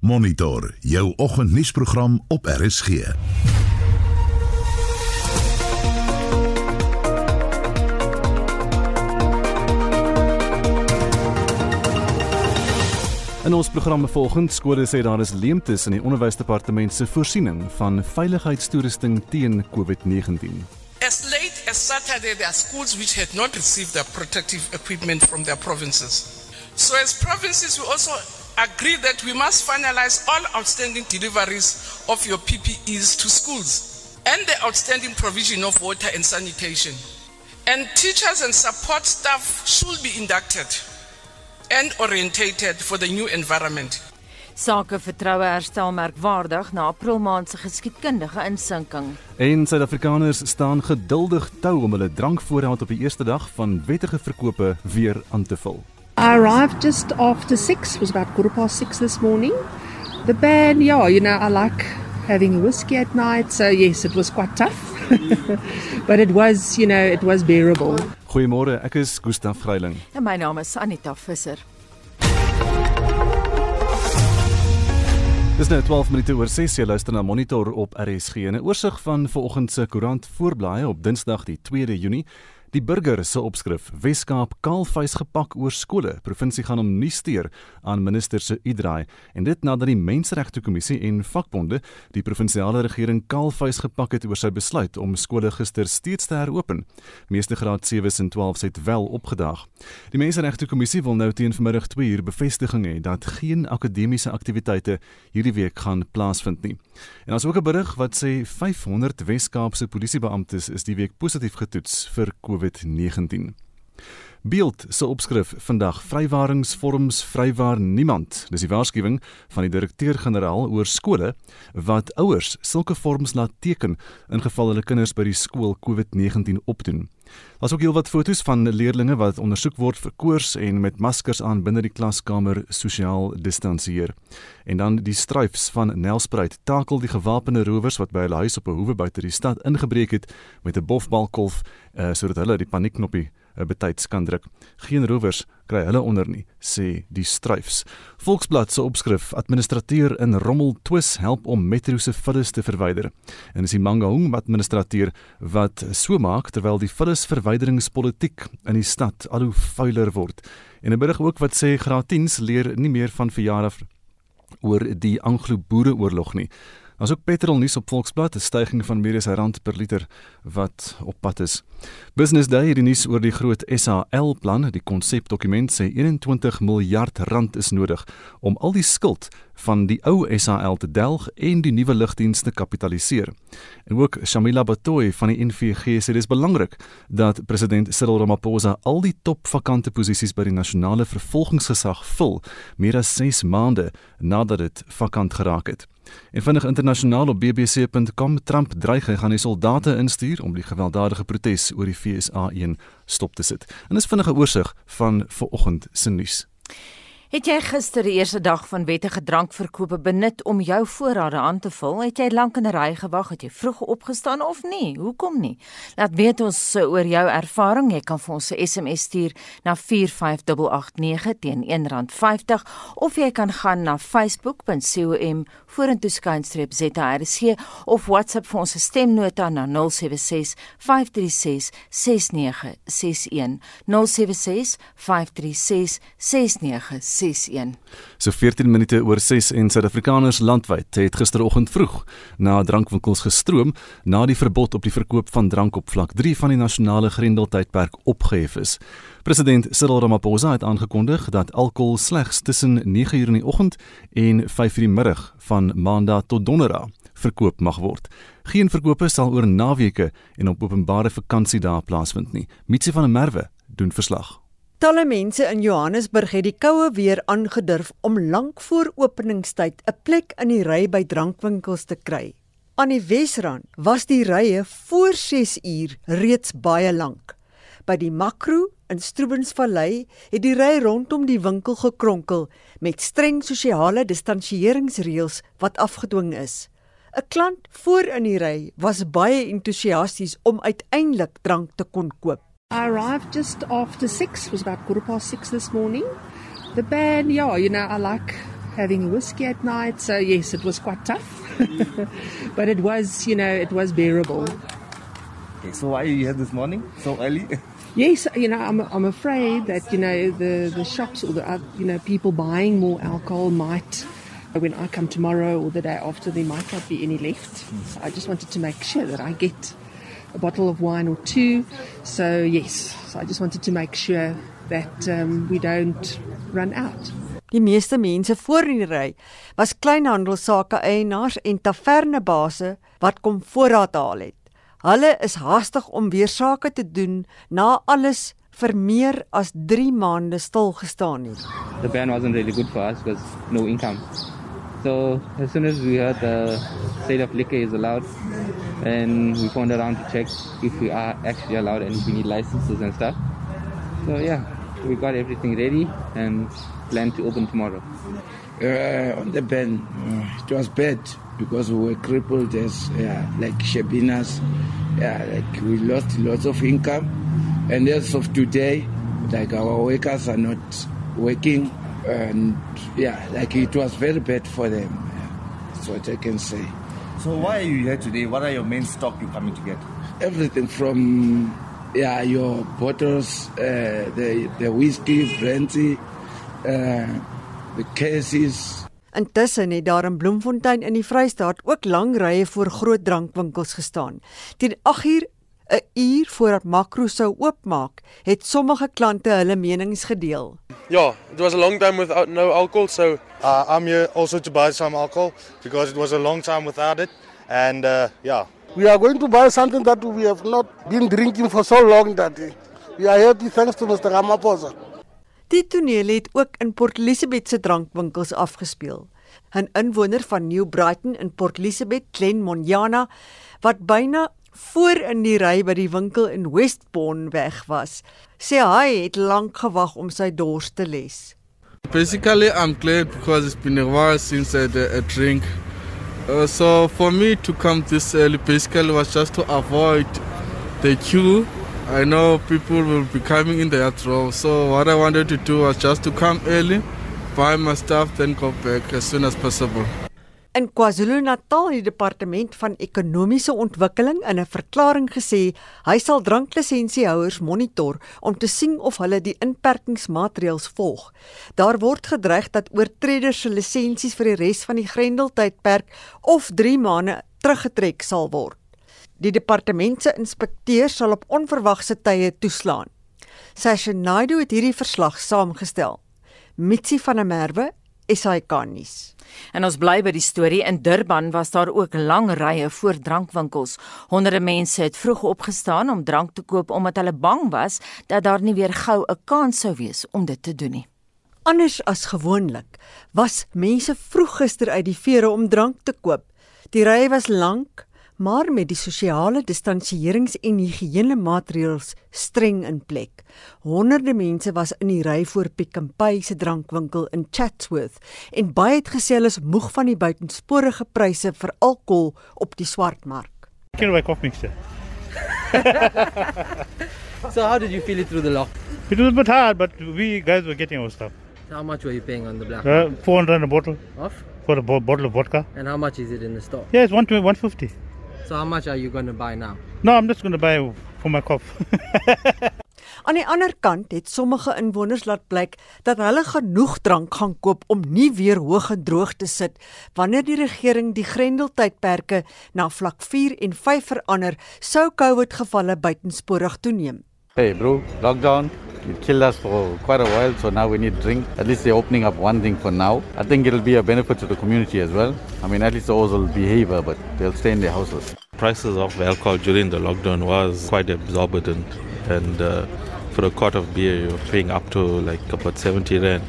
Monitor jou oggendnuusprogram op RSG. In ons programme volgens skole sê daar is leemtes in die onderwysdepartement se voorsiening van veiligheidstoerusting teen COVID-19. As late as Saturday, there are schools which had not received their protective equipment from their provinces. So, as provinces, we also agree that we must finalize all outstanding deliveries of your PPEs to schools and the outstanding provision of water and sanitation. And teachers and support staff should be inducted and orientated for the new environment. Sake vertroue herstel merkwaardig na April maand se geskiedkundige insinking. En Suid-Afrikaners staan geduldig tou om hulle drankvoorraad op die eerste dag van wettige verkope weer aan te vul. I arrived just after six, it was about quarter past six this morning. The ban, yeah, you know, I like having a whiskey at night, so yes, it was quite tough. but it was, you know, it was bearable. Goeiemôre, ek is Gustaf Greiling. En my naam is Anita Visser. Dis nou 12 minute oor 6 jy luister na Monitor op RSG. 'n Oorsig van vanoggend se koerant voorblaaie op Dinsdag die 2de Junie. Die burger se opskrif: Weskaap kaalvuis gepak oor skole. Provinsie gaan hom nie steur aan minister se uitdraai en dit nadat die Menseregte Kommissie en vakbonde die provinsiale regering kaalvuis gepak het oor sy besluit om skole gister steeds te heropen. Meeste graad 7s en 12s het wel opgedaag. Die Menseregte Kommissie wil nou teen vanmiddag 2 uur bevestiging hê dat geen akademiese aktiwiteite hierdie week gaan plaasvind nie. En daar's ook 'n berig wat sê 500 Weskaapse polisiebeamptes is die week positief getoets vir COVID-19. Beeld se opskrif vandag vrywaringsvorms vrywaar niemand. Dis die waarskuwing van die direkteur-generaal oor skole wat ouers sulke vorms laat teken in geval hulle kinders by die skool COVID-19 opdoen. Daar's ook heelwat foto's van leerdlinge wat ondersoek word vir koors en met maskers aan binne die klaskamer sosiaal distansieer. En dan die stryfs van Nelspruit takel die gewapende rowers wat by hulle huis op 'n hoewe buite die stad ingebreek het met 'n bofbalkolf uh, sodat hulle die paniekknoppie betyds kan druk. Geen rowers kry hulle onder nie, sê die stryfs. Volksblad se opskrif: Administrateur in rommel twis help om Metro se vullis te verwyder. En dis die Mangaung administrateur wat so maak terwyl die vullis verwyderingspolitiek in die stad al hoe vuiler word. En 'n berig ook wat sê graad 10s leer nie meer van verjaar oor die Anglo-Boereoorlog nie. Ons ook petrol nuus op Volksblad, 'n stygings van meer as 'n rand per liter wat op pad is. Business Day het die nuus oor die groot SAL plan, die konsepdokument sê 21 miljard rand is nodig om al die skuld van die ou SAL te delg en die nuwe lugdienste kapitaliseer. En ook Shamila Batoy van die NVG sê dis belangrik dat president Cyril Ramaphosa al die top vakante posisies by die nasionale vervolgingsgesag vul meer as 6 maande nadat dit vakant geraak het. En vinnig internasionaal op bbc.com Trump dreig hy gaan die soldate instuur om die gewelddadige protes oor die FSA1 stop te sit. En dis vinnige oorsig van vanoggend se nuus. Het jy gister die eerste dag van wettige drankverkope benut om jou voorrade aan te vul? Het jy lank in 'n ry gewag? Het jy vroeg opgestaan of nie? Hoekom nie? Laat weet ons oor jou ervaring. Jy kan vir ons 'n SMS stuur na 45889 teen R1.50 of jy kan gaan na facebook.com vorentoe skynstreep ZRC of WhatsApp vir ons stemnota na 076 536 6961 076 536 6961 61. So 14 minute oor 6 en Suid-Afrikaners landwyd het gisteroggend vroeg na drankwinkels gestroom na die verbod op die verkoop van drank op vlak 3 van die nasionale grendeltydperk opgehef is. President Cyril Ramaphosa het aangekondig dat alkohol slegs tussen 9:00 in die oggend en 5:00 die middag van maandag tot donderdag verkoop mag word. Geen verkope sal oor naweke en op openbare vakansiedae plaasvind nie. Mitsi van der Merwe doen verslag. Talle mense in Johannesburg het die koue weer aangedurf om lank voor openingstyd 'n plek in die ry by drankwinkels te kry. Aan die Wesrand was die rye voor 6 uur reeds baie lank. By die Makro in Stroobensvallei het die ry rondom die winkel gekronkel met streng sosiale distansieringsreëls wat afgedwing is. 'n Klant voor in die ry was baie entoesiasties om uiteindelik drank te kon koop. I arrived just after six, it was about quarter past six this morning. The band, yeah, you know, I like having a whiskey at night. So yes, it was quite tough, but it was, you know, it was bearable. Okay, so why are you here this morning so early? Yes, you know, I'm, I'm afraid that you know the the shops or the uh, you know people buying more alcohol might. When I come tomorrow or the day after, there might not be any left. So I just wanted to make sure that I get a bottle of wine or two. So yes, so I just wanted to make sure that um, we don't run out. Die meeste mense voor in die ry was kleinhandelsake eienaars en tavernebase wat kom voorraad haal het. Hulle is haastig om weer sake te doen na alles vir meer as 3 maande stil gestaan het. The ban wasn't really good for us because no income. So as soon as we heard the sale of liquor is allowed, and we phoned around to check if we are actually allowed and if we need licenses and stuff. So yeah, we got everything ready and plan to open tomorrow. Uh, on the ban, uh, it was bad because we were crippled as like Shabinas. Yeah, like we lost lots of income, and as of today, like our workers are not working, and yeah, like it was very bad for them. Yeah, that's what I can say. So why are you here today? What are your main stock you're coming to get? Everything from yeah, your bottles, uh, the the whiskey, brandy, uh, the cases. Intussen het daar in Bloemfontein in die Vrystaat ook lang rye voor groot drankwinkels gestaan. Teen 8uur 'n uur voordat Makro sou oopmaak, het sommige klante hulle menings gedeel. Yeah, it was a long time without no alcohol, so Uh, I'm here also to buy some alcohol because it was a long time without it. And uh, yeah, We are going to buy something that we have not been drinking for so long that we are happy thanks to Mr. Ramaphosa. Die toneel het ook in Port Elizabeth se drankwinkels afgespeel. 'n Inwoner van New Brighton in Port Elizabeth, Glen Monjana, wat byna voor in die ry by die winkel in Westbourne weg was, sê hy het lank gewag om sy dors te les. Basically, I'm glad because it's been a while since I had a, a drink. Uh, so for me to come this early basically was just to avoid the queue. I know people will be coming in their row. So what I wanted to do was just to come early, buy my stuff, then go back as soon as possible. In KwaZulu-Natal het die departement van ekonomiese ontwikkeling in 'n verklaring gesê hy sal dranklisensiehouers monitor om te sien of hulle die inperkingsmaatreëls volg. Daar word gedreig dat oortreders se lisensies vir die res van die Grendeltydperk of 3 maande teruggetrek sal word. Die departement se inspekteurs sal op onverwagse tye toeslaan. Sasha Naidu het hierdie verslag saamgestel. Mitsi van der Merwe, SAK nuus. En ons bly by die storie in Durban was daar ook lang rye voor drankwinkels. Honderde mense het vroeg opgestaan om drank te koop omdat hulle bang was dat daar nie weer gou 'n kans sou wees om dit te doen nie. Anders as gewoonlik was mense vroeg gister uit die vere om drank te koop. Die rye was lank, maar met die sosiale distansierings en higiëne maatreëls streng in plek. Honderde mense was in die ry voor Pick n Pay se drankwinkel in Chatsworth en baie het gesê hulle is moeg van die buitensporige pryse vir alkohol op die swartmark. Can I cough mixture? so how did you feel it through the lock? It was a bit hard, but we guys were getting our stuff. How much were you paying on the black Uh, market? 400 a bottle Off? for a bo- bottle of vodka. And how much is it in the store? Yeah, it's 120, 150. So how much are you going to buy now? No, I'm just going to buy for my cough. Aan die ander kant het sommige inwoners laat blyk dat hulle genoeg drank gaan koop om nie weer hoog en droog te sit wanneer die regering die Grendeltydperke na vlak 4 en 5 verander, sou COVID-gevalle buitensporig toeneem. Hey, bro, lockdown. It killed us for quite a while, so now we need drink. At least they're opening up one thing for now. I think it'll be a benefit to the community as well. I mean, at least those will behave, but they'll stay in their houses. Prices of alcohol during the lockdown was quite exorbitant, and uh, for a quart of beer, you're paying up to like about 70 rand.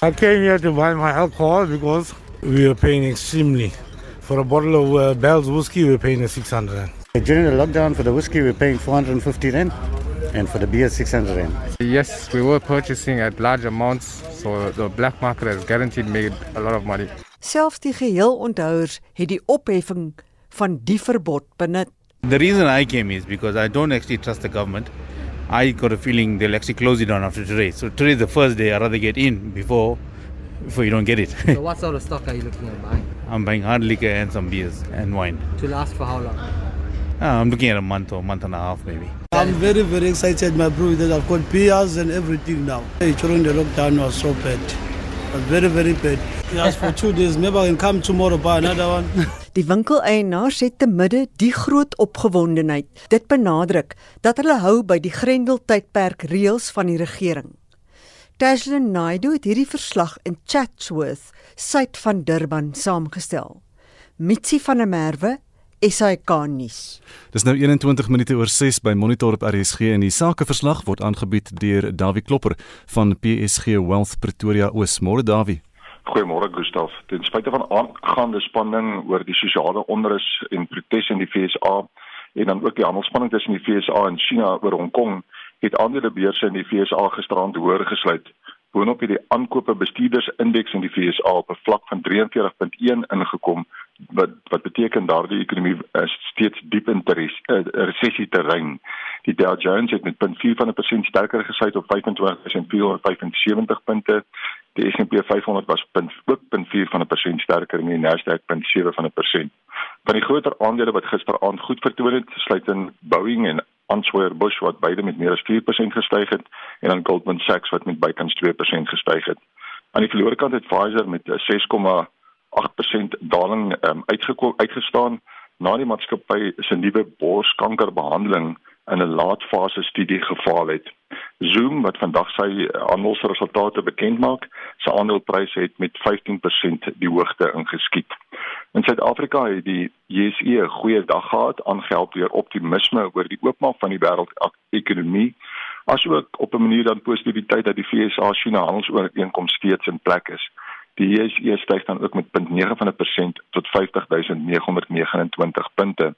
I came here to buy my alcohol because we were paying extremely. For a bottle of uh, Bell's whiskey, we were paying 600 rand. During the lockdown for the whiskey, we we're paying 450 rand, and for the beer, 600 rand. Yes, we were purchasing at large amounts, so the black market has guaranteed made a lot of money. Selfs die geheelonthouers het die opheffing van die verbod benut. The reason I came is because I don't actually trust the government. I got a feeling they'll actually close it down after today. So today is the first day. I'd rather get in before before you don't get it. so what sort of stock are you looking at buying? I'm buying hard liquor and some beers and wine. To last for how long? Uh, I'm looking at a month or a month and a half maybe. I'm very, very excited, my bro, that I've got beers and everything now. Hey, during the lockdown was so bad. Was very, very bad. Just for two days. Maybe I can come tomorrow buy another one. Die winkeleienaar sê te midde die groot opgewondenheid. Dit benadruk dat hulle hou by die Grendeltydperk reëls van die regering. Tashlin Naidu het hierdie verslag in Chatsworth, suid van Durban, saamgestel. Mitsi van der Merwe SAK nuus. Dis nou 21 minute oor 6 by Monitor op RSG en die sakeverslag word aangebied deur Dawie Klopper van PSG Wealth Pretoria Oos. Môre Dawie. Goeiemôre Gustaf. Ten spyte van aangaande spanning oor die sosiale onrus en protes in die FSA en dan ook die handelsspanning tussen die FSA en China oor Hong Kong, het aandelebeurse in die FSA gisterand hoër gesluit. Boonop het die aankope bestuurdersindeks in die FSA op 'n vlak van 43.1 ingekom wat wat beteken daardie ekonomie is steeds diep in teres, uh, eh, resessie terrein. Die Dow Jones het met 0.4 van 'n persent sterker gesluit op 25475 punte. Die S&P 500 was punt ook 0.4 van 'n persent sterker en die Nasdaq 0.7 van 'n persent. Van die groter aandele wat gisteraand goed vertoon het, sluit in Boeing en Anheuser-Busch wat beide met meer as 4% gestyg het en dan Goldman Sachs wat met bykans 2% gestyg het. Aan die verloorkant het Pfizer met eh, 6, 8% daling um, uitgekom uitgestaan na die maatskappy se nuwe borskankerbehandeling in 'n laatfase studie gefaal het. Zoom wat vandag sy eh, handelsresultate bekend maak, se aandeleprys het met 15% die hoogte ingeskiet. In Suid-Afrika het die JSE 'n goeie dag gehad, aangehelp deur optimisme oor die oopmaak van die wêreldekonomie, asook op 'n manier dan positiwiteit dat die VS-China handelsooreenkoms steeds in plek is. Die JSE styg dan ook met 0.9% tot 50929 punte.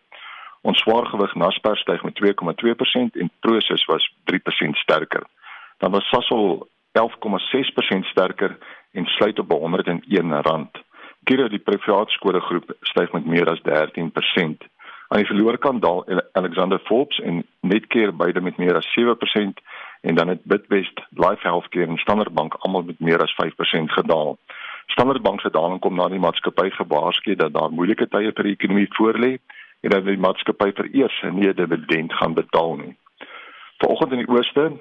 Ons swaargewig Naspers styg met 2,2% en Prosus was 3% sterker. Dan was Sasol 11,6% sterker en sluit op R101. Giro die private skole groep styg met meer as 13%. Aan die verloorkant daal Alexander Forbes en Netcare beide met meer as 7% en dan het Bidwest, Life Healthcare en Standard Bank almal met meer as 5% gedaal. Standard Bank se daling kom na die maatskappy gewaarsku dat daar moeilike tye vir die ekonomie voorlê en dat die maatskappy vir eers 'n nie dividend gaan betaal nie. Vanoggend in die ooste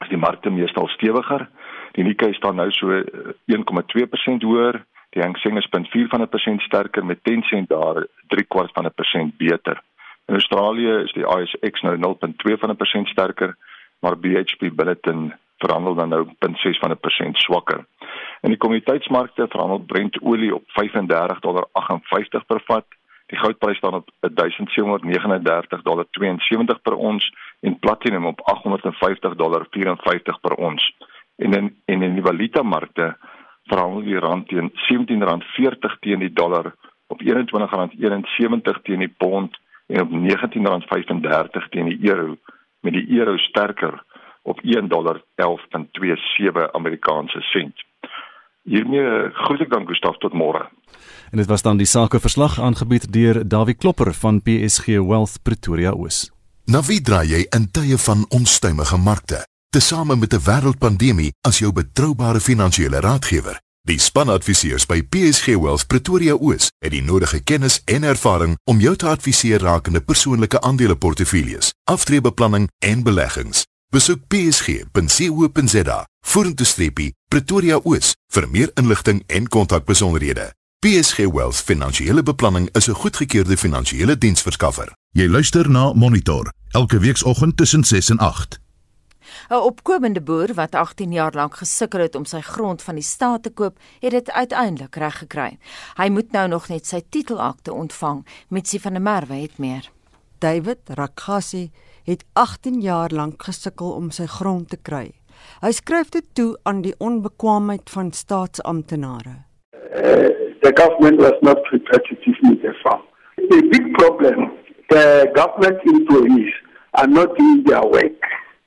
is die markte meestal stewiger. Die Nikkei staan nou so 1,2% hoër Die Hang Seng is 0.4 van 'n persent sterker met 10 sent daar 3 kwart van 'n persent beter. In Australië is die ASX nou 0.2 van 'n persent sterker, maar BHP Billiton verhandel dan nou 0.6 van 'n persent swakker. In die kommoditeitsmarkte verhandel Brent olie op 35 dollar 58 per vat. Die goudprys staan op 1739 dollar 72 per ons en platinum op 850 dollar 54 per ons. En in en in die valuta markte verhandel die rand teen R17.40 teen die dollar, op R21.71 teen die pond en op R19.35 teen die euro met die euro sterker op $1.11.27 Amerikaanse sent. Hiermee groet ek dan Gustaf tot môre. En dit was dan die sakeverslag aangebied deur Dawie Klopper van PSG Wealth Pretoria Oos. Na wie draai jy in tye van onstuimige markte? tesame met 'n wêreldpandemie as jou betroubare finansiële raadgewer. Die spanadviseurs by PSG Wealth Pretoria Oos het die nodige kennis en ervaring om jou te adviseer rakende persoonlike aandeleportefeuilles, aftreebeplanning en beleggings. Besoek psg.co.za vorentoe streepie Pretoria Oos vir meer inligting en kontakbesonderhede. PSG Wealth Finansiële Beplanning is 'n goedgekeurde finansiële diensverskaffer. Jy luister na Monitor elke weekoggend tussen 6 en 8. 'n Opkomende boer wat 18 jaar lank gesukkel het om sy grond van die staat te koop, het dit uiteindelik reggekry. Hy moet nou nog net sy titelakte ontvang, Mitsi van der Merwe het meer. David Rakasi het 18 jaar lank gesukkel om sy grond te kry. Hy skryf dit toe aan die onbekwaamheid van staatsamptenare. Uh, the government was not prepared to give me the farm. The big problem, the government employees are not doing their work.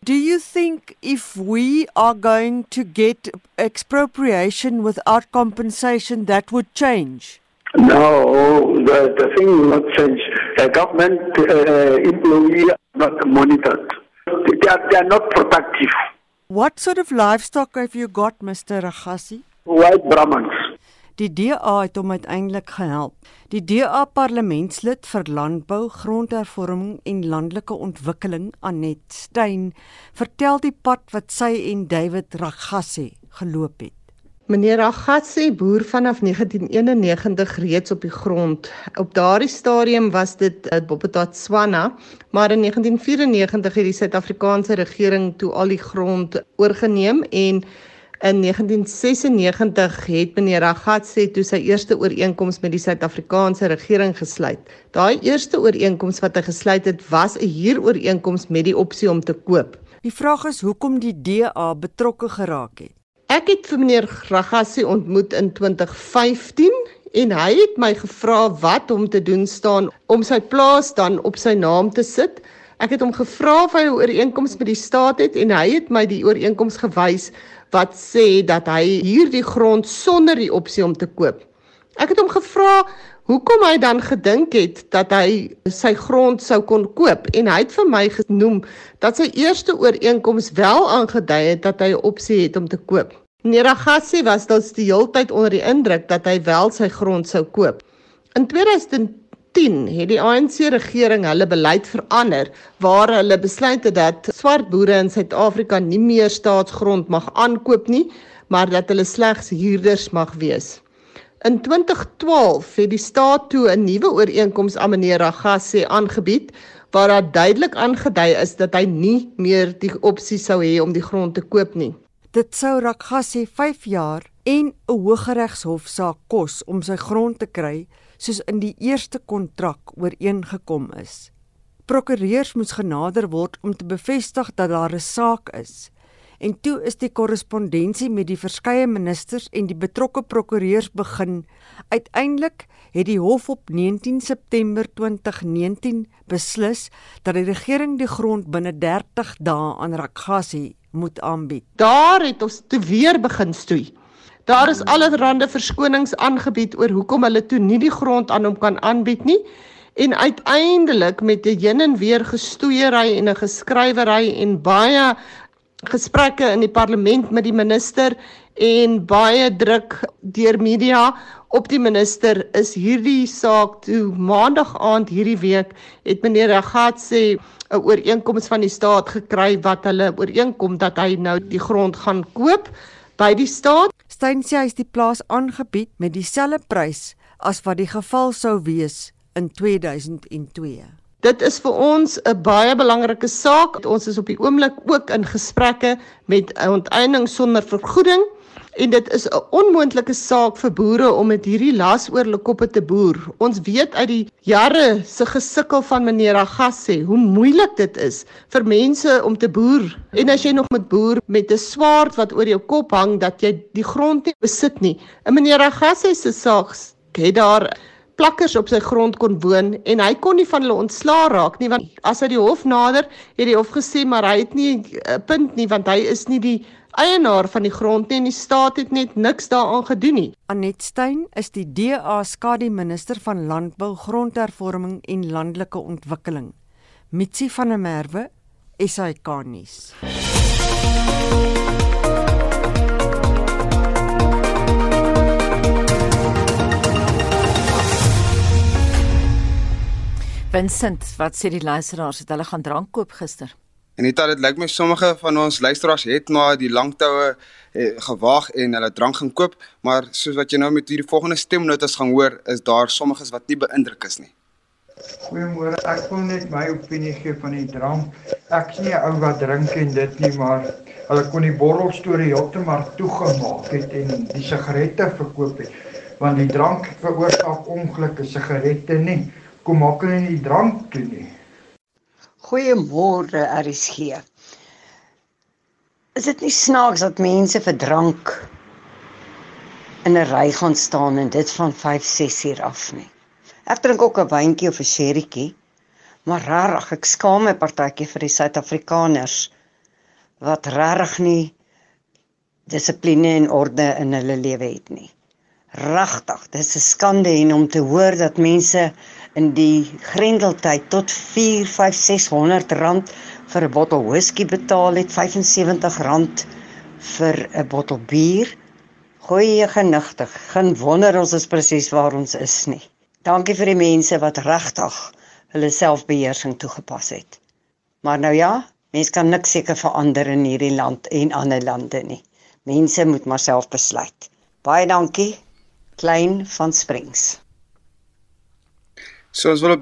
Do you think if we are going to get expropriation without compensation, that would change? No, the, the thing will not change. The government uh, employees are not monitored. They are, they are not productive. What sort of livestock have you got, Mr. Ragasi? white Brahmins. Die DA het hom uiteindelik gehelp. Die DA parlementslid vir landbou, grondhervorming en landelike ontwikkeling, Anet Steyn, vertel die pad wat sy en David Raggassi geloop het. Meneer Raggassi boer vanaf 1991 reeds op die grond. Op daardie stadium was dit uh, Bophuthatswana, maar in 1994 het die Suid-Afrikaanse regering toe al die grond oorgeneem en In 1996 het meneer Ragatse toe sy eerste ooreenkoms met die Suid-Afrikaanse regering gesluit. Daai eerste ooreenkoms wat hy gesluit het, was 'n huurooreenkoms met die opsie om te koop. Die vraag is hoekom die DA betrokke geraak het. Ek het vir meneer Ragatse ontmoet in 2015 en hy het my gevra wat om te doen staan om sy plaas dan op sy naam te sit. Ek het hom gevra of hy 'n ooreenkoms met die staat het en hy het my die ooreenkoms gewys wat sê dat hy hierdie grond sonder die opsie om te koop. Ek het hom gevra hoekom hy dan gedink het dat hy sy grond sou kon koop en hy het vir my genoem dat sy eerste ooreenkoms wel aangedui het dat hy 'n opsie het om te koop. Neragassi was dus die hele tyd onder die indruk dat hy wel sy grond sou koop. In 2010 het die ANC regering hulle beleid verander waar hulle besluit het dat swart boere in Suid-Afrika nie meer staatsgrond mag aankoop nie, maar dat hulle slegs huurders mag wees. In 2012 het die staat toe 'n nuwe ooreenkoms aan meneer Ragase aangebied waar daar duidelik aangedui is dat hy nie meer die opsie sou hê om die grond te koop nie. Dit sou Ragase 5 jaar en 'n hooggeregshofsaak kos om sy grond te kry soos in die eerste kontrak ooreengekom is. Prokureurs moes genader word om te bevestig dat daar 'n saak is. En toe is die korrespondensie met die verskeie ministers en die betrokke prokureurs begin. Uiteindelik het die hof op 19 September 2019 beslis dat die regering die grond binne 30 dae aan Rakgasi moet aanbied. Daar het ons te weer begin stoei. Daar is allerlei verskonings aangebied oor hoekom hulle toe nie die grond aan hom kan aanbied nie en uiteindelik met 'n heen en weer gestoeiery en 'n geskrywery en baie gesprekke in die parlement met die minister en baie druk deur media op die minister is hierdie saak toe maandag aand hierdie week het meneer Ragat sê 'n ooreenkoms van die staat gekry wat hulle ooreenkom dat hy nou die grond gaan koop by die staat. Steyn sê hy is die plaas aangebied met dieselfde prys as wat die geval sou wees in 2002. Dit is vir ons 'n baie belangrike saak. Ons is op die oomblik ook in gesprekke met 'n onteiening sonder vergoeding en dit is 'n onmoontlike saak vir boere om met hierdie las oor hulle koppe te boer. Ons weet uit die jare se gesukkel van meneer Agasse hoe moeilik dit is vir mense om te boer. En as jy nog met boer met 'n swaard wat oor jou kop hang dat jy die grond nie besit nie. In meneer Agasse se saak het daar plakkers op sy grond kon woon en hy kon nie van hulle ontslaa raak nie want as hy die hof nader het die hof gesê maar hy het nie 'n punt nie want hy is nie die eienaar van die grond nie en die staat het net niks daaraan gedoen nie. Anet Steyn is die DA skadu minister van landbou, grondhervorming en landelike ontwikkeling. Mitsi van der Merwe, SAK nuus. Vincent, wat sê die luisteraars het hulle gaan drank koop gister? En dit dit lyk my sommige van ons luisteraars het maar die langtoue eh, gewaag en hulle drank gaan koop, maar soos wat jy nou met hierdie volgende stemnotas gaan hoor, is daar sommiges wat nie beïndruk is nie. Goeiemôre, ek wil net my opinie gee van die drank. Ek nie 'n ou wat drink en dit nie, maar hulle kon die borrelstorie heeltemal toegemaak het en die sigarette verkoop het, want die drank veroorsaak ongelukke, sigarette nie kom maak hulle nie drank toe nie. Goeiemôre RSG. Is dit nie snaaks dat mense vir drank in 'n ry gaan staan en dit van 5, 6 uur af nie? Ek drink ook 'n wyntjie of 'n sherrytjie, maar rarig, ek skaam my partytjie vir die Suid-Afrikaners wat rarig nie dissipline en orde in hulle lewe het nie. Regtig, dis 'n skande en om te hoor dat mense in die grendeltyd tot 4, 5, 600 rand vir 'n bottel whisky betaal het, 75 rand vir 'n bottel bier. Goeie genigtig. Geen wonder ons is presies waar ons is nie. Dankie vir die mense wat regtig hulle selfbeheersing toegepas het. Maar nou ja, mens kan niks seker verander in hierdie land en ander lande nie. Mense moet maar self besluit. Baie dankie. Klein van Springs. So ons wil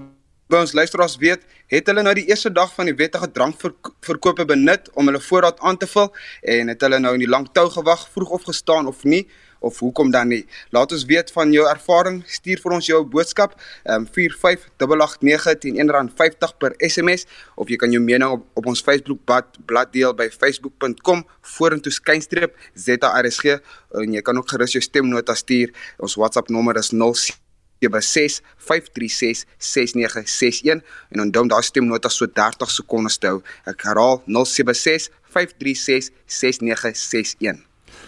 by ons luisteraars weet, het hulle nou die eerste dag van die wettige drankverkope benut om hulle voorraad aan te vul en het hulle nou in die lang tou gewag, vroeg opgestaan of nie? of hoekom dan nie? Laat ons weet van jou ervaring. Stuur vir ons jou boodskap um 45889 teen R1.50 per SMS of jy kan jou mening op, op ons Facebook blad deel by facebook.com vorentoe skynstreep ZARSG en jy kan ook gerus jou stemnota stuur. Ons WhatsApp nommer is 07 0765366961 en onthou daai stemnota so 30 sekondes te hou. Ek herhaal 0765366961.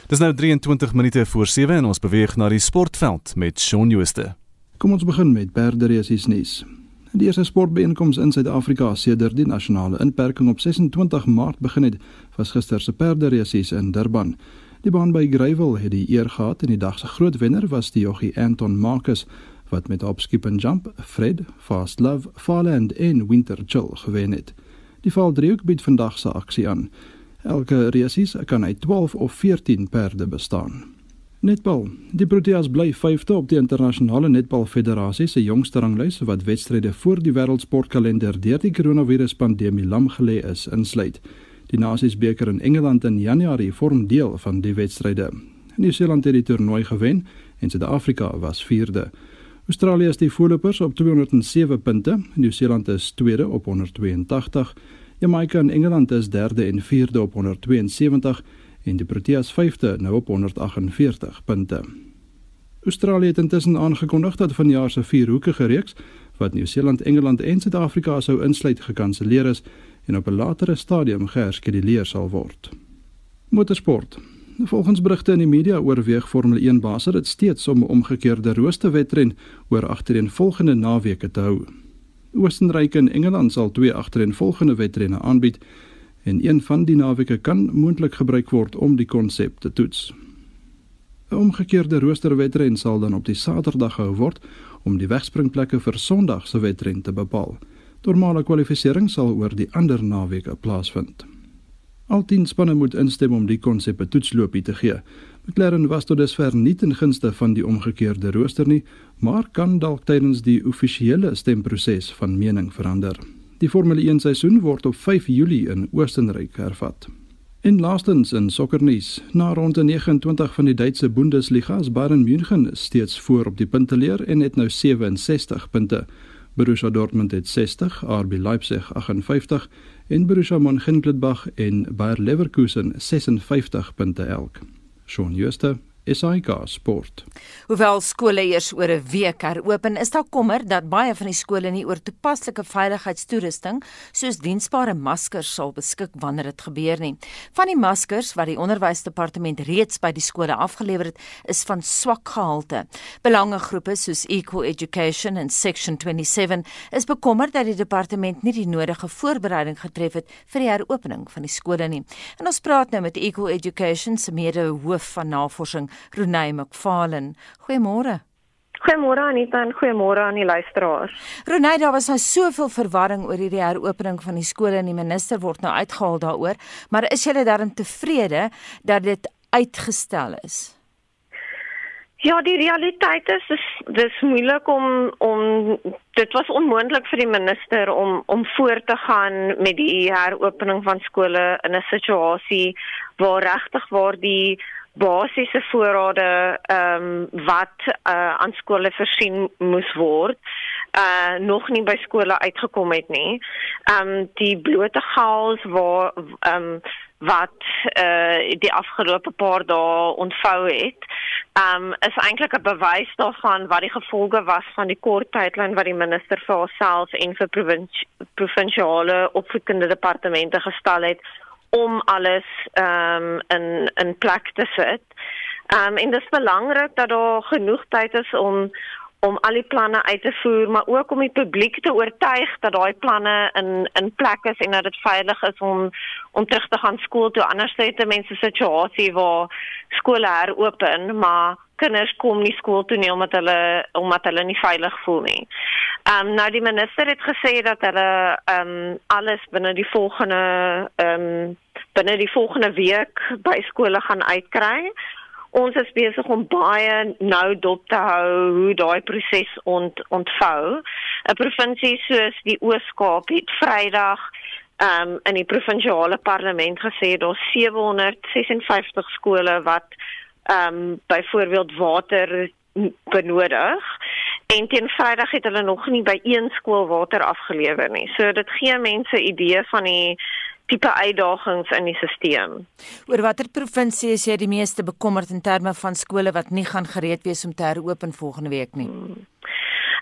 Dis nou 23 minute voor 7 en ons beweeg na die sportveld met Shaun Jooste. Kom ons begin met perderesies nuus. Die eerste sportbeeenkoms in Suid-Afrika sedert die nasionale inperking op 26 Maart begin het, was gister se perderesies in Durban. Die baan by Greyville het die eer gehad en die dag se groot wenner was die joggie Anton Marcus wat met opskip en jump Fred, Fast Love, Farland en Winter Chill gewen het. Die val driehoek bied vandag se aksie aan. Elke resies kan uit 12 of 14 perde bestaan. Netbal. Die Proteas bly 5de op die internasionale netbal federasie se jongste ranglys wat wedstryde voor die wêreldsportkalender deur die koronaviruspandemie lam gelê is insluit. Die Nasiesbeker in Engeland in Januarie vorm deel van die wedstryde. Nieu-Seeland het die toernooi gewen en Suid-Afrika was 4de. Australië is die voorlopers op 207 punte, Nieu-Seeland is tweede op 182, Jamaica en Engeland is derde en vierde op 172 en die Proteas vyfde nou op 148 punte. Australië het intussen aangekondig dat vanjaar se vierhoekige reeks wat Nieu-Seeland, Engeland en Suid-Afrika sou insluit gekanselleer is en op 'n latere stadium geherskeduleer sal word. Motorsport Volgens berigte in die media oorweeg Formule 1 baas dit steeds om 'n omgekeerde roosterwedren oor agtereenvolgende naweke te hou. Oostenryk en Engeland sal twee agtereenvolgende wedrenne aanbied en een van die naweke kan moontlik gebruik word om die konsep te toets. 'n Omgekeerde roosterwedren sal dan op die Saterdag gehou word om die wegspringplekke vir Sondag se wedren te bepaal. Normale kwalifikasie sal oor die ander naweke plaasvind. Al 10 spanne moet instem om die konsep 'n toetsloopie te gee. McLaren was tot dusver nie ten gunste van die omgekeerde rooster nie, maar kan dalk tydens die offisiële stemproses van mening verander. Die Formule 1 seisoen word op 5 Julie in Oostenryk hervat. In laastens in sokkernuus, na ronde 29 van die Duitse Bundesliga is Bayern München steeds voor op die punteleer en het nou 67 punte. Borussia Dortmund het 60, RB Leipzig 58 en Borussia Mönchengladbach en Bayer Leverkusen 56 punte elk. Shaun Schuster SAK Sport. Hoewel skole eers oor 'n week heropen, is daar kommer dat baie van die skole nie oor toepaslike veiligheidstoerusting soos diensbare maskers sal beskik wanneer dit gebeur nie. Van die maskers wat die onderwysdepartement reeds by die skole afgelewer het, is van swak gehalte. Belangegroepe soos Equal Education en Section 27 is bekommerd dat die departement nie die nodige voorbereiding getref het vir die heropening van die skole nie. En ons praat nou met Equal Education se mede-hoof van navorsing Renay McFarlane. Goeiemôre. Goeiemôre Anita en goeiemôre aan die luisteraars. Renay, daar was nou soveel verwarring oor hierdie heropening van die skole en die minister word nou uitgehaal daaroor, maar is julle daarin tevrede dat dit uitgestel is? Ja, die realiteit is dis dis moeilik om om dit was onmoontlik vir die minister om om voort te gaan met die heropening van skole in 'n situasie waar regtig waar die basiese voorrade ehm um, wat uh, aan skole voorsien moes word uh nog nie by skole uitgekom het nie. Ehm um, die blote chaos waar ehm um, wat uh die afgelope paar dae ontvou het, ehm um, is eintlik 'n bewys daarvan wat die gevolge was van die kort tydlyn wat die minister vir haarself en vir provinsiale opvoedkundige departemente gestel het om alles ehm um, in in plek te sit. Ehm um, en dit is belangrik dat daar genoeg tyd is om om al die planne uit te voer, maar ook om die publiek te oortuig dat daai planne in in plek is en dat dit veilig is om om terug te gaan skool toe. Anders sê dit mense situasie waar skole heropen, maar kinders kom nie skool toe nie omdat hulle omdat hulle nie veilig voel nie. Ehm um, nou die minister het gesê dat hulle ehm um, alles binne die volgende ehm um, binne die volgende week by skole gaan uitkry. Ons is besig om baie nou dop te hou hoe daai proses ont, ontvou. 'n Provinsie soos die Oos-Kaap het Vrydag ehm um, in die provinsiale parlement gesê daar's 756 skole wat ehm um, byvoorbeeld water benodig en teen Vrydag het hulle nog nie by een skool water afgelewer nie. So dit gee mense idee van die tipe uitdagings in die stelsel. Oor watter provinsie is jy die meeste bekommerd in terme van skole wat nie gaan gereed wees om te heropen volgende week nie? Hmm.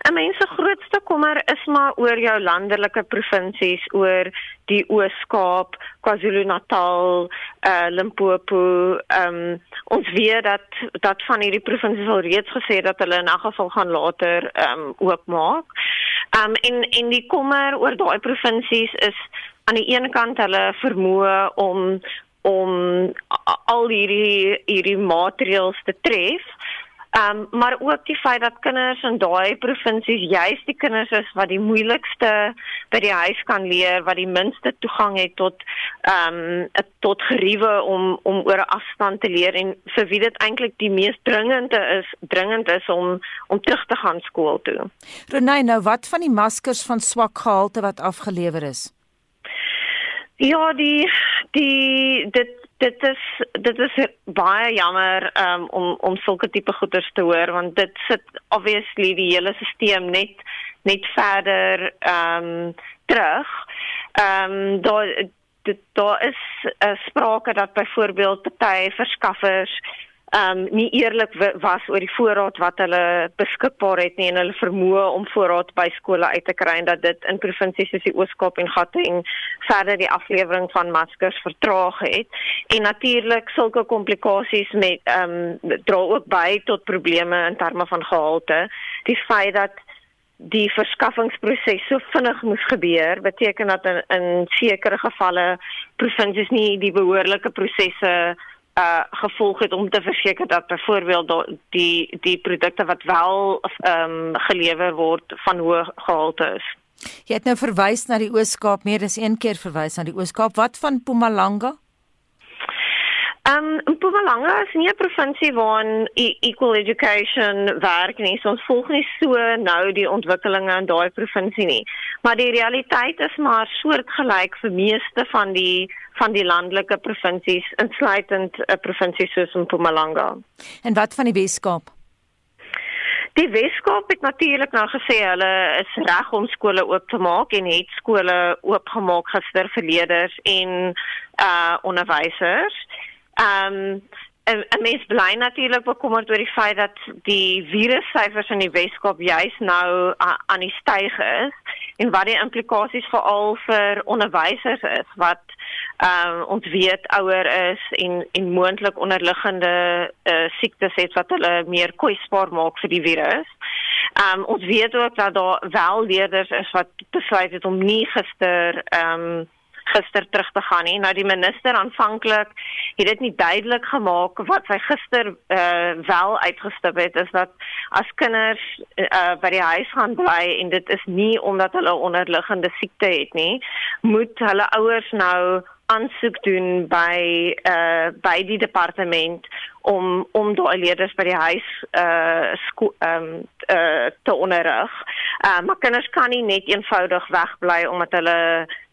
'n Mens se grootste kommer is maar oor jou landelike provinsies, oor die Oos-Kaap, KwaZulu-Natal, uh Limpopo. Um ons weet dat dat van hierdie provinsies al reeds gesê dat hulle in 'n geval gaan later um oopmaak. Um en en die kommer oor daai provinsies is aan die een kant hulle vermoë om om al hierdie hierdie maatreëls te tref Ehm um, maar ook die feit dat kinders in daai provinsies juist die kinders is wat die moeilikste by die huis kan leer, wat die minste toegang het tot ehm um, tot geriewe om om oor 'n afstand te leer en vir wie dit eintlik die mees dringende is, dringend is om om terug te gaan skool toe. Renay, nou wat van die maskers van swak gehalte wat afgelewer is? Ja, die die dit dit is dit is baie jammer um, om om sulke tipe goeders te hoor want dit sit obviously die hele stelsel net net verder ehm um, terug. Ehm um, daar daar is uh, sprake dat byvoorbeeld party verskaffers um nie eerlik was oor die voorraad wat hulle beskikbaar het nie en hulle vermoë om voorraad by skole uit te kry en dat dit in provinsies soos die Oos-Kaap en Gauteng verder die aflewering van maskers vertraag het. En natuurlik sulke komplikasies met um dra ook by tot probleme in terme van gehalte. Die feit dat die verskaffingsproses so vinnig moes gebeur beteken dat in, in sekere gevalle provinsies nie die behoorlike prosesse uh gevolg het om te verseker dat byvoorbeeld die die produkte wat wel ehm um, gelewer word van hoë gehalte is. Jy het nou verwys na die Oos-Kaap, meer as een keer verwys na die Oos-Kaap. Wat van Mpumalanga? Um, Mpumalanga is nie 'n provinsie waar e equal education werk nie. So ons volg nie so nou die ontwikkelinge in daai provinsie nie. Maar die realiteit is maar soortgelyk vir meeste van die van die landelike provinsies insluitend 'n provinsie soos Mpumalanga. En wat van die Weskaap? Die Weskaap het natuurlik nou gesê hulle is reg om skole oop te maak en het skole oopgemaak gister vir leerders en uh onderwysers. Ehm um, en mens bly natuurlik bekommerd oor die feit dat die virussyfers in die Weskaap juis nou aan die styg is en wat die implikasies veral vir onderwysers is wat ehm um, ons weet ouer is en en moontlik onderliggende uh, siektes het wat hulle meer kwesbaar maak vir die virus. Ehm um, ons weet ook dat daar wel leerders is wat besluit het om nie gister ehm um, gister terug te gaan nie. Nou die minister aanvanklik het dit nie duidelik gemaak wat sy gister uh, wel uitgestip het is dat as kinders uh, by die huis gaan bly en dit is nie omdat hulle onderliggende siekte het nie, moet hulle ouers nou aansoek doen by uh by die departement om om daai leerders by die huis uh ehm um, uh te onderrig. Uh maar kinders kan nie net eenvoudig wegbly omdat hulle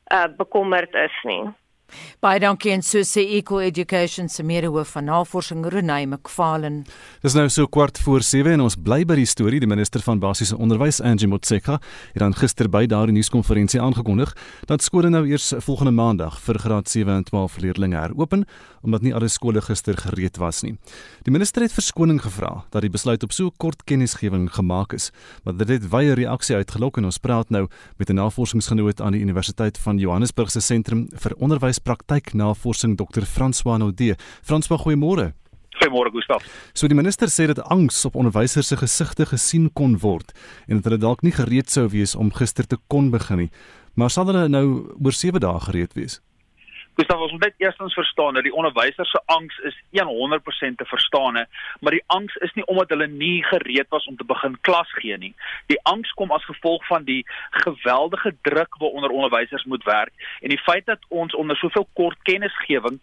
uh bekommerd is nie. Baie dankie en so sê Eco Education se meerhoof van navorsing Renay McFarlane. Dis nou so kwart voor 7 en ons bly by die storie. Die minister van basiese onderwys, Angie Motshekga, het dan gister by daardie nuuskonferensie aangekondig dat skole nou eers volgende maandag vir graad 7 en 12 leerders heropen omdat nie alle skole gister gereed was nie. Die minister het verskoning gevra dat die besluit op so kort kennisgewing gemaak is, maar dit het wye reaksie uitgelok en ons praat nou met 'n navorsingsgenoot aan die Universiteit van Johannesburg se sentrum vir onderwys praktyknavorsing Dr. François Naudé. François, goeiemôre. Goeiemôre Gustaf. So die minister sê dat angs op onderwysers se gesigte gesien kon word en dat hulle dalk nie gereed sou wees om gister te kon begin nie. Maar sal hulle nou oor 7 dae gereed wees? Gustav, ons moet net eerstens verstaan dat die onderwysers se angs is 100% te verstaan, maar die angs is nie omdat hulle nie gereed was om te begin klas gee nie. Die angs kom as gevolg van die geweldige druk waaronder onderwysers moet werk en die feit dat ons onder soveel kort kennisgewing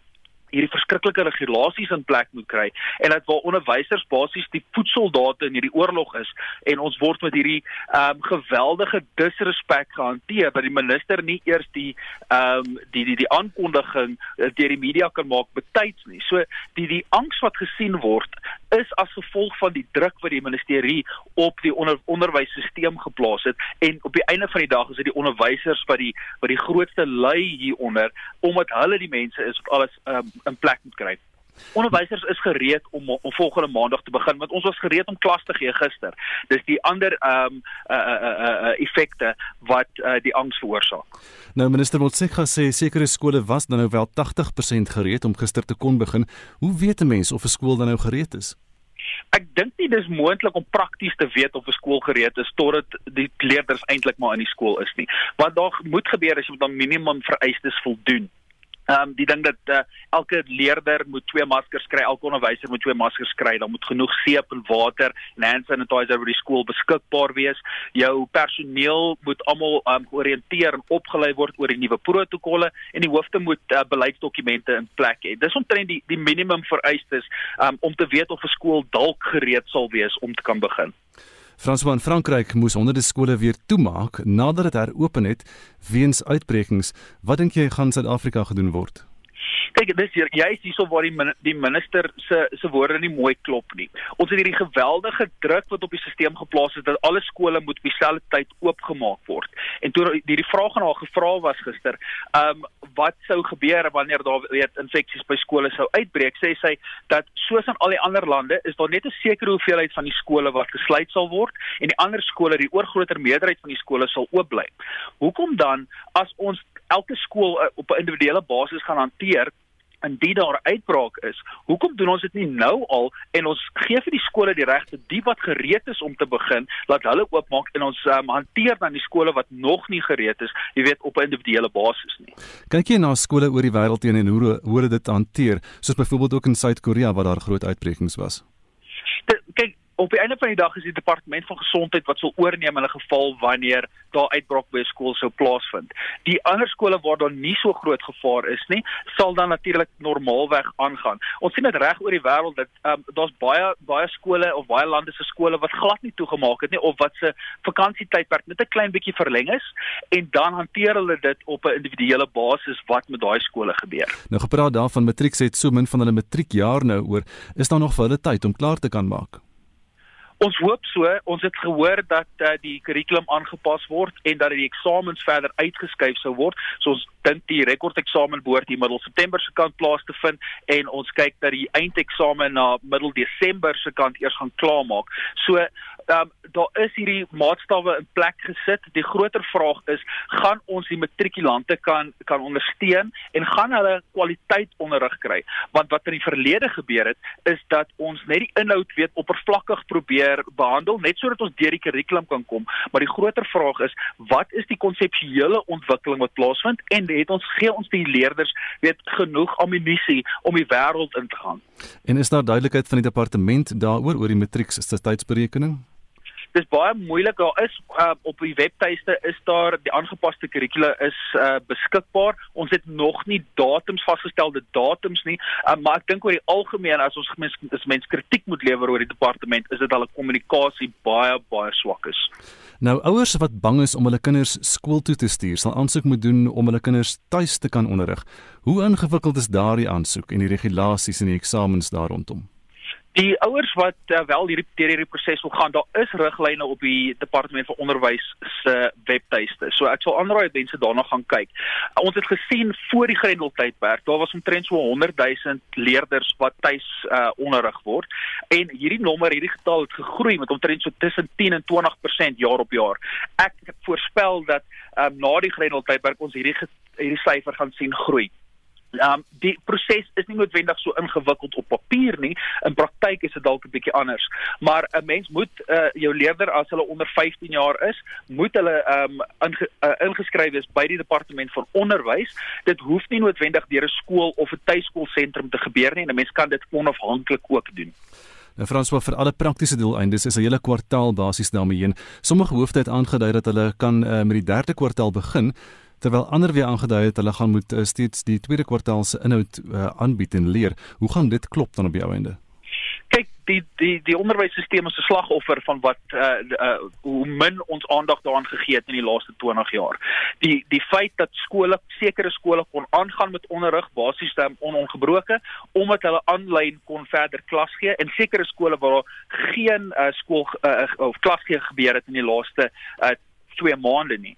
hierdie verskriklike regulasies in plek moet kry en dat waar onderwysers basies die voetsoldate in hierdie oorlog is en ons word met hierdie ehm um, geweldige disrespek gehanteer dat die minister nie eers die ehm um, die die die aankondiging uh, deur die media kan maak betyds nie. So die die angs wat gesien word is as gevolg van die druk wat die ministerie op die onder, onderwysstelsel geplaas het en op die einde van die dag is dit die onderwysers wat die wat die grootste ly hieronder omdat hulle die mense is wat alles um, in plek moet kry. Onderwysers is gereed om om volgende maandag te begin want ons was gereed om klas te gee gister. Dis die ander ehm um, uh uh uh, uh effekte wat uh, die angs veroorsaak. Nou minister Motshekga sê sekere skole was dan nou wel 80% gereed om gister te kon begin. Hoe weet 'n mens of 'n skool dan nou gereed is? Ek dink nie dis moontlik om prakties te weet of 'n skool gereed is totdat die leerders eintlik maar in die skool is nie. Wat daar moet gebeur is moet dan minimum vereistes voldoen. Ehm um, die ding dat uh, elke leerder moet twee maskers kry, elke onderwyser moet twee maskers kry, dan moet genoeg seep en water en hand sanitizer by die skool beskikbaar wees. Jou personeel moet almal um, georiënteer en opgelei word oor die nuwe protokolle en die hoofde moet uh, beleidsdokumente in plek hê. Dis omtrent die die minimum vereistes um, om te weet of 'n skool dalk gereed sal wees om te kan begin. Franswa in Frankryk moes honderde skole weer toemaak nadat dit heropen het weens uitbrekings. Wat dink jy gaan Suid-Afrika gedoen word? Kyk, dis hier, jy is hierso waar die die minister se se woorde nie mooi klop nie. Ons het hierdie geweldige druk wat op die stelsel geplaas is dat alle skole moet op dieselfde tyd oopgemaak word. En toe hierdie vraag aan haar gevra was gister, ehm um, wat sou gebeur wanneer daar weet infeksies by skole sou uitbreek? Sê sy dat soos in al die ander lande is daar net 'n sekere hoeveelheid van die skole wat gesluit sal word en die ander skole, die oorgrootste meerderheid van die skole sal oop bly. Hoekom dan as ons elke skool uh, op 'n individuele basis gaan hanteer indien daar uitbraak is. Hoekom doen ons dit nie nou al en ons gee vir die skole die regte die wat gereed is om te begin, laat hulle oopmaak en ons um, hanteer dan die skole wat nog nie gereed is, jy weet op 'n individuele basis nie. Kyk jy na skole oor die wêreld teen en hoe hoe hulle dit hanteer, soos byvoorbeeld ook in Suid-Korea waar daar groot uitbrekings was. Op die einde van die dag is die departement van gesondheid wat sal oorneem in 'n geval wanneer daar uitbraak by 'n skool sou plaasvind. Die ander skole waar daar nie so groot gevaar is nie, sal dan natuurlik normaalweg aangaan. Ons sien dit reg oor die wêreld dat um, daar's baie baie skole of baie lande se skole wat glad nie toegemaak het nie of wat se vakansietydperk net 'n klein bietjie verleng is en dan hanteer hulle dit op 'n individuele basis wat met daai skole gebeur. Nou gepraat daarvan matriek sê dit so min van hulle matriekjaar nou oor, is daar nog vir hulle tyd om klaar te kan maak? Ons hoop so, ons het gehoor dat uh, die kurrikulum aangepas word en dat die eksamens verder uitgeskuif sou word. So ons dink die rekordeksamen behoort hier middel September se kant plaas te vind en ons kyk dat die eindeksamen na middel Desember se kant eers gaan klaarmaak. So um, daar is hierdie maatstawwe in plek gesit. Die groter vraag is, gaan ons die matrikulante kan kan ondersteun en gaan hulle kwaliteit onderrig kry? Want wat in die verlede gebeur het, is dat ons net die inhoud weet oppervlakkig probeer behandel net sodat ons deur die kurrikulum kan kom, maar die groter vraag is, wat is die konseptuele ontwikkeling wat plaasvind en het ons gee ons die leerders weet genoeg ammunisie om die wêreld in te gaan? En is daar duidelikheid van die departement daaroor oor die matriek se tydsberekening? Dis baie moeilik. Daar is uh, op die webtuiste is daar die aangepaste kurrikula is uh, beskikbaar. Ons het nog nie datums vasgestelde datums nie. Uh, maar ek dink oor die algemeen as ons mens as mens kritiek moet lewer oor die departement is dit hulle kommunikasie baie baie swak is. Nou ouers wat bang is om hulle kinders skool toe te stuur sal aansoek moet doen om hulle kinders tuis te kan onderrig. Hoe ingewikkeld is daardie aansoek en die regulasies en die eksamens daar rondom Die ouers wat uh, wel hierdie deur hierdie proses wil gaan, daar is riglyne op die departement van onderwys se webtuiste. So ek sal aanraai dat mense daarna gaan kyk. Uh, ons het gesien voor die Grendeltydperk, daar was omtrent so 100 000 leerders wat tuis uh, onderrig word en hierdie nommer, hierdie getal het gegroei met omtrent so tussen 10 en 20% jaar op jaar. Ek voorspel dat um, na die Grendeltydperk ons hierdie hierdie syfer gaan sien groei. Um die proses is nie noodwendig so ingewikkeld op papier nie. In praktyk is dit dalk 'n bietjie anders. Maar 'n mens moet uh, jou leerder as hulle onder 15 jaar is, moet hulle um inge, uh, ingeskryf wees by die departement van onderwys. Dit hoef nie noodwendig deur 'n skool of 'n tuiskoolsentrum te gebeur nie. 'n Mens kan dit onafhanklik ook doen. Nou François vir alle praktiese doeleindes is 'n hele kwartaal basies daarmee heen. Sommige hoofde het aangedui dat hulle kan uh, met die derde kwartaal begin terwyl ander weer aangedui het hulle gaan moet uh, steeds die tweede kwartaal se inhoud uh, aanbied en leer. Hoe gaan dit klop dan op jou einde? kyk die die die onderwysstelsel is 'n slagoffer van wat uh, uh hoe min ons aandag daaraan gegee het in die laaste 20 jaar. Die die feit dat skole sekere skole kon aangaan met onderrig basies dan onongebroke omdat hulle aanlyn kon verder klas gee en sekere skole waar geen uh, skool uh, of klas gee gebeur het in die laaste uh, 2 maande nie.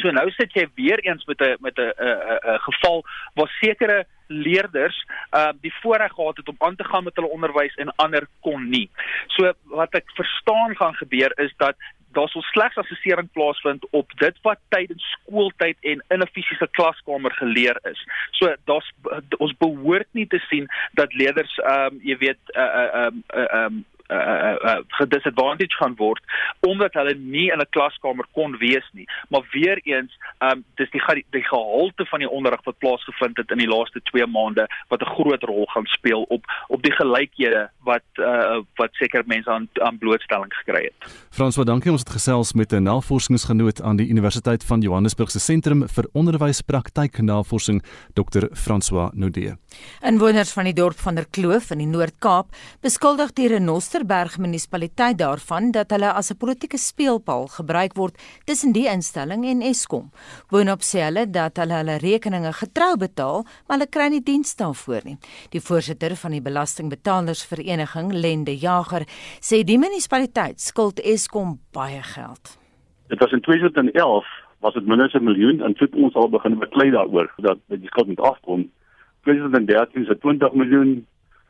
So nou sit jy weer eens met 'n met 'n 'n geval waar sekere leerders uh die voorreg gehad het om aan te gaan met hulle onderwys en ander kon nie. So wat ek verstaan gaan gebeur is dat daar sou slegs assessering plaasvind op dit wat tydens skooltyd en in 'n fisiese klaskamer geleer is. So daar's ons behoort nie te sien dat leerders ehm um, jy weet uh uh ehm uh, uh, um, uh, uh, gedisadvantaged gaan word omdat hulle nie in 'n klaskamer kon wees nie. Maar weer eens, um dis die die gehalte van die onderrig wat plaasgevind het in die laaste 2 maande wat 'n groot rol gaan speel op op die gelykhede wat uh, wat seker mense aan aan blootstelling gekry het. François, dankie ons het gesels met 'n navorsingsgenoot aan die Universiteit van Johannesburg se Sentrum vir Onderwyspraktyk Navorsing, Dr. François Nodee. Inwoners van die dorp van der Kloof in die Noord-Kaap beskuldig die Renoster Westerberg munisipaliteit daarvan dat hulle as 'n politieke speelbal gebruik word tussen die instelling en Eskom. Boonop sê hulle dat hulle hulle rekeninge getrou betaal, maar hulle kry nie diens daarvoor nie. Die voorsitter van die belastingbetalersvereniging, Lende Jager, sê die munisipaliteit skuld Eskom baie geld. Dit was in 2011 was dit minder as 'n miljoen en toe ons al begin beklei daaroor dat die skuld moet afkom. 2013 is dit 20 miljoen,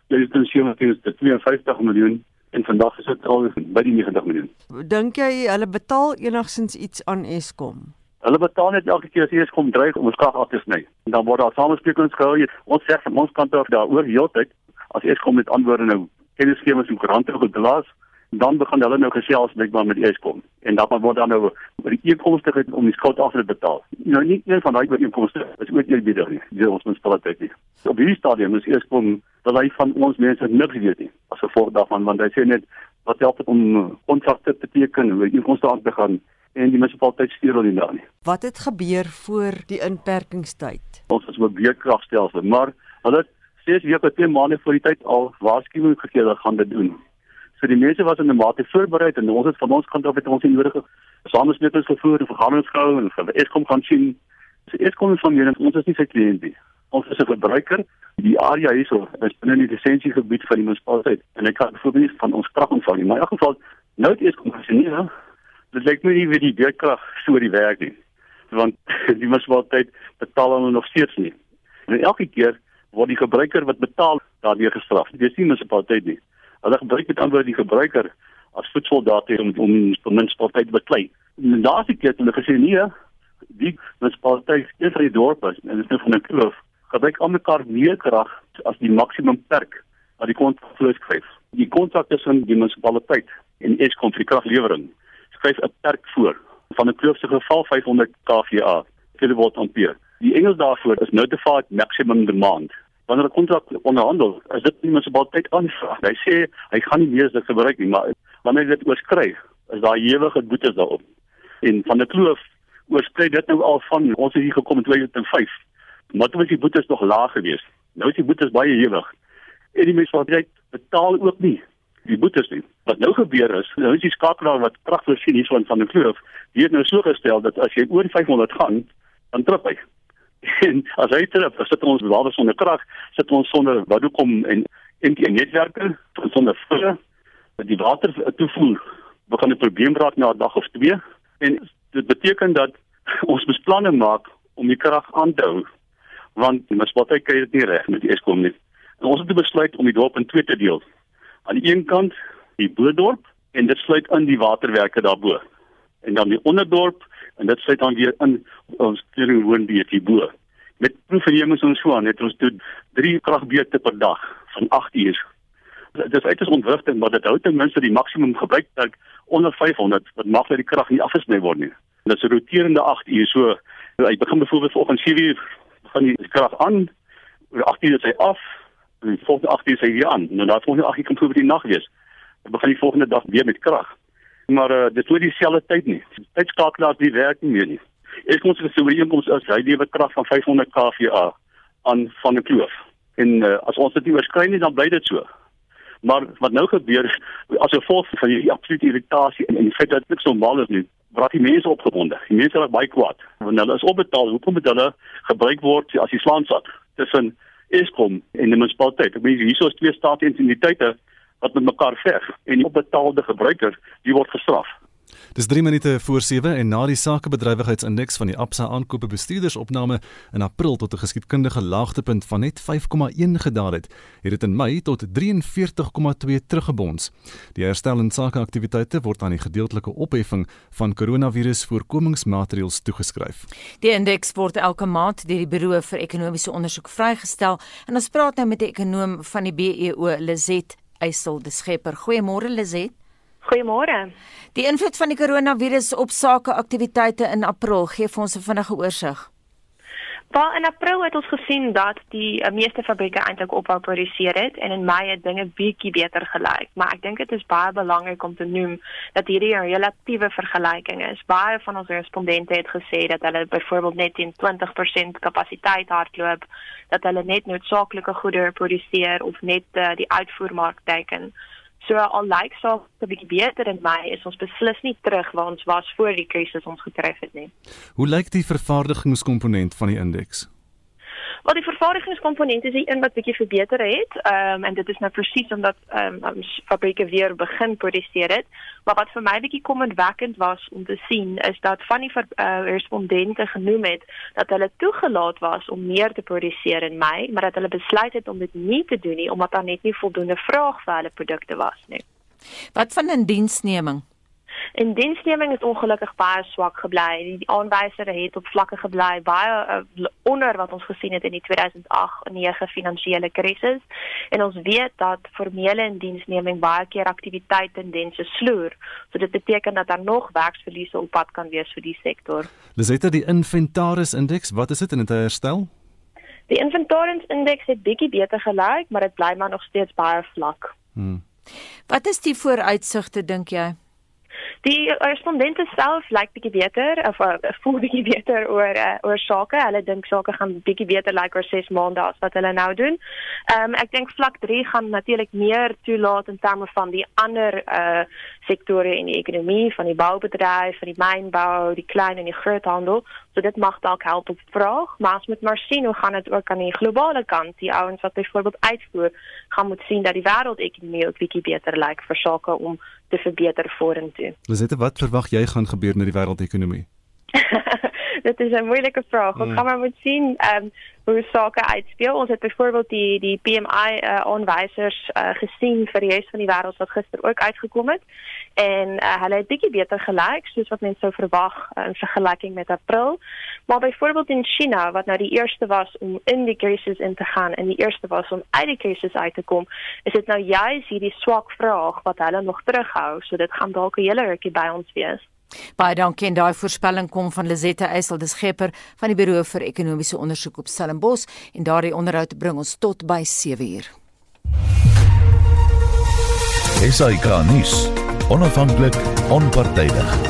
2017 is dit 52 miljoen en vandag is dit al by die 90 miljoen. Dink jy hulle betaal enigsins iets aan Eskom? Hulle betaal net elke keer as Eskom dreig om ons krag af te sny. En dan word daar samesprekings gehou. Ons sê van ons kant af daaroor heeltyd as Eskom met antwoorde nou kennisgewings en koerante gedlaas dan begin hulle nou gesels met met Eskom en dan word dan nou by die inkomste om die skuld af te betaal. Nou nie een van daai inkomste is ooit eerbiedig nie. Dis ons munisipaliteit nie. Op hierdie stadium is Eskom dat hy van ons mense niks weet nie. As gevolg daarvan want hy sê net wat help dit om kontrakte te teken en hoe inkomste aan te gaan en die munisipaliteit stuur hulle daar nie. Wat het gebeur voor die inperkingstyd? Ons is op beurtkragstelsel, maar hulle sê jy het 'n maand voor die tyd al waarskuwing gegee dat gaan dit doen. So die mense was in 'n mate voorberei en ons het van ons kant af het ons die nodige samesprekings gevoer en vergaderings gehou en vir Eskom gaan sien. So Eskom is van en ons is nie sy kliënt nie. Ons is 'n verbruiker. Die area hierso is binne die lisensiegebied van die munisipaliteit en ek kan byvoorbeeld van ons krag ontvang. Maar in elk geval nou het Eskom gesien ja. Dit lyk nie wie die beurtkrag so die werk nie. Want die munisipaliteit betaal hulle nog steeds nie. En elke keer word die gebruiker wat betaal daardeur gestraf. Dis nie munisipaliteit nie. Hulle gebruik met ander die gebruiker as voedseldaad om om die munisipaliteit te beklei. En daar's ek het hulle gesê nee, die munisipaliteit is vir die dorp is, en dit is nou van 'n kloof. Gebruik aan mekaar meer krag as die maksimum perk wat die kontrak voorskryf. Die kontrak tussen die munisipaliteit en Eskom vir kraglewering skryf 'n perk voor van 'n kloof se geval 500 kVA kilowatt ampere. Die Engels daarvoor is notified maximum demand wanneer 'n kontrak onderhandel, is dit nie munisipaliteit aanvraag. Hy sê hy gaan nie meer dit gebruik nie, maar wanneer dit oorskry, is daar ewige boetes daarop. En van die kloof oorskry dit nou al van ons het hier gekom in 2005. Maar toe was die boetes nog laag geweest. Nou is die boetes baie ewig. En die munisipaliteit betaal ook nie die boetes nie. Wat nou gebeur is, nou is die skakelaar wat kragvoorsien hierson van die kloof, die het nou so gestel dat as jy oor 500 gaan, dan trip hy. En as hy terug, as dit ons bewaar sonder krag, sit ons sonder wat hoekom en en die netwerke sonder vulle die water toevoer begin 'n probleem raak na 'n dag of twee en dit beteken dat ons beplanning maak om die krag aan te hou want die munisipaliteit kry dit nie reg met die Eskom nie. En ons het besluit om die dorp in twee te deel. Aan die een kant die Boedorp en dit sluit in die waterwerke daarbo. En dan die onderdorp en dit sluit dan weer in ons stering woonbeet hierbo. Met proefnemings en so aan het ons toe 3 kragbeurte per dag van 8 uur. Dit is uiters ontwrigting, maar dit hou ten minste die maksimum gebruiktyd onder 500 wat mag dat die krag nie afgesny word nie. Dit is 'n roterende 8 uur. So hy begin byvoorbeeld vanoggend 7 uur van die krag aan, oor 8 uur is hy af, en die volgende 8 uur is hy weer aan. Nou daai volgende 8 uur kan vir die nag wees. Dan begin die volgende dag weer met krag. Maar uh, dit nie dieselfde tyd nie. Tydskakelaars die werk nie meer nie. Ek kon sê so inkoms as hy lewe krag van 500 kVA aan van 'n kloof. En uh, as ons dit nie oorskry nie, dan bly dit so. Maar wat nou gebeur as gevolg van die absolute irritasie en die feit dat dit normaal is nie, word die mense opgewonde. Die mense raak baie kwaad. Want hulle is opbetaal, hoekom moet hulle gebruik word as die slaansak tussen Eskom en die munisipaliteit? Ek meen hierso is twee staatsentiteite wat met mekaar veg en die opbetaalde gebruiker, die word gestraf. Dis 3 minute voor 7 en na die sakebedrywigheidsindeks van die Absa aankope bestuurdersopname in April tot 'n geskiedkundige laagtepunt van net 5,1 gedaal het, het dit in Mei tot 43,2 teruggebons. Die herstel in sakeaktiwiteite word aan die gedeeltelike opheffing van koronavirus voorkomingsmaatreëls toegeskryf. Die indeks word elke maand deur die Buro vir Ekonomiese Onderzoek vrygestel en ons praat nou met die ekonoom van die BEO, Lizet Eysel de Schepper. Goeiemôre Lizet. Goeiemôre. Die invloed van die koronavirus op sakeaktiwiteite in April gee vir ons 'n vinnige oorsig. Wel in April het ons gesien dat die uh, meeste fabrieke eintlik ophou produseer het en in Mei het dinge bietjie beter gelyk, maar ek dink dit is baie belangrik om te noem dat hierdie 'n relatiewe vergelyking is. Baie van ons respondente het gesê dat hulle byvoorbeeld net teen 20% kapasiteit hardloop, dat hulle net noodsaaklike goedere produseer of net uh, die uitvoermark teiken. So al lyk saak 'n bietjie beter in Mei is ons beslis nie terug waar ons was voor die krisis ons getref het nie. Hoe lyk die vervaardigingskomponent van die indeks? Wel die vervaardigingskomponent is die een wat bietjie verbeter het. Ehm um, en dit is nou presies omdat ehm um, fabrieke weer begin produseer het. Maar wat vir my bietjie komendwekkend was om te sien is dat van die uh, respondente genoem het dat hulle toegelaat was om meer te produseer in Mei, maar dat hulle besluit het om dit nie te doen nie omdat daar net nie voldoende vraag vir hulle produkte was nie. Wat van 'n En diensneming is ongelukkig baie swak gebly. Die, aanwysers het op vlakke gebly baie uh, onder wat ons gesien het in die 2008-9 finansiële krisis. En ons weet dat formele diensneming baie keer aktiwiteit tendense sloer. So dit beteken dat daar nog werksverliese op pad kan wees vir die sektor. Lisette die inventaris indeks, wat is dit in dit herstel? Die inventaris indeks het bietjie beter gelyk, maar dit bly maar nog steeds baie vlak. Hmm. Wat is die vooruitsigte dink jy? Die respondente self lyk bietjie beter of uh, voel bietjie beter oor uh, oor sake. Hulle dink sake gaan bietjie beter lyk like oor 6 maande as wat hulle nou doen. Ehm um, ek dink vlak 3 gaan natuurlik meer toelaat in terme van die ander uh sektore in die ekonomie, van die boubedryf, van die mynbou, die klein en die groothandel. So dit mag dalk help op vraag, maar as met maar sien hoe gaan dit ook aan die globale kant. Die ouens wat byvoorbeeld uitvoer, gaan moet sien dat die wêreldekonomie ook bietjie beter lyk like vir sake om te verbeter vorentoe. Lisette, wat verwag jy gaan gebeur met die wêreldekonomie? dit is 'n moeilike vraag. Ons mm. gaan maar moet sien ehm um, hoe sake uitspeel. Ons het byvoorbeeld die die PMI uh, aanwysers uh, gesien vir die res van die wêreld wat gister ook uitgekom het en uh, hulle het bietjie beter gelyk soos wat mense sou verwag uh, in vergelyking met April. Maar byvoorbeeld in China wat nou die eerste was om in die krisis in te gaan en die eerste was om uit die krisis uit te kom, is dit nou juis hierdie swak vraag wat hulle nog terughou. So dit gaan dalk 'n hele rukkie by ons wees. Baie dankie en daai voorspelling kom van Lizette Eysel de Schepper van die Buro vir Ekonomiese Onderzoek op Stellenbosch en daardie onderhoud bring ons tot by 7uur. Esai Kahnis, onafhanklik, onpartydig.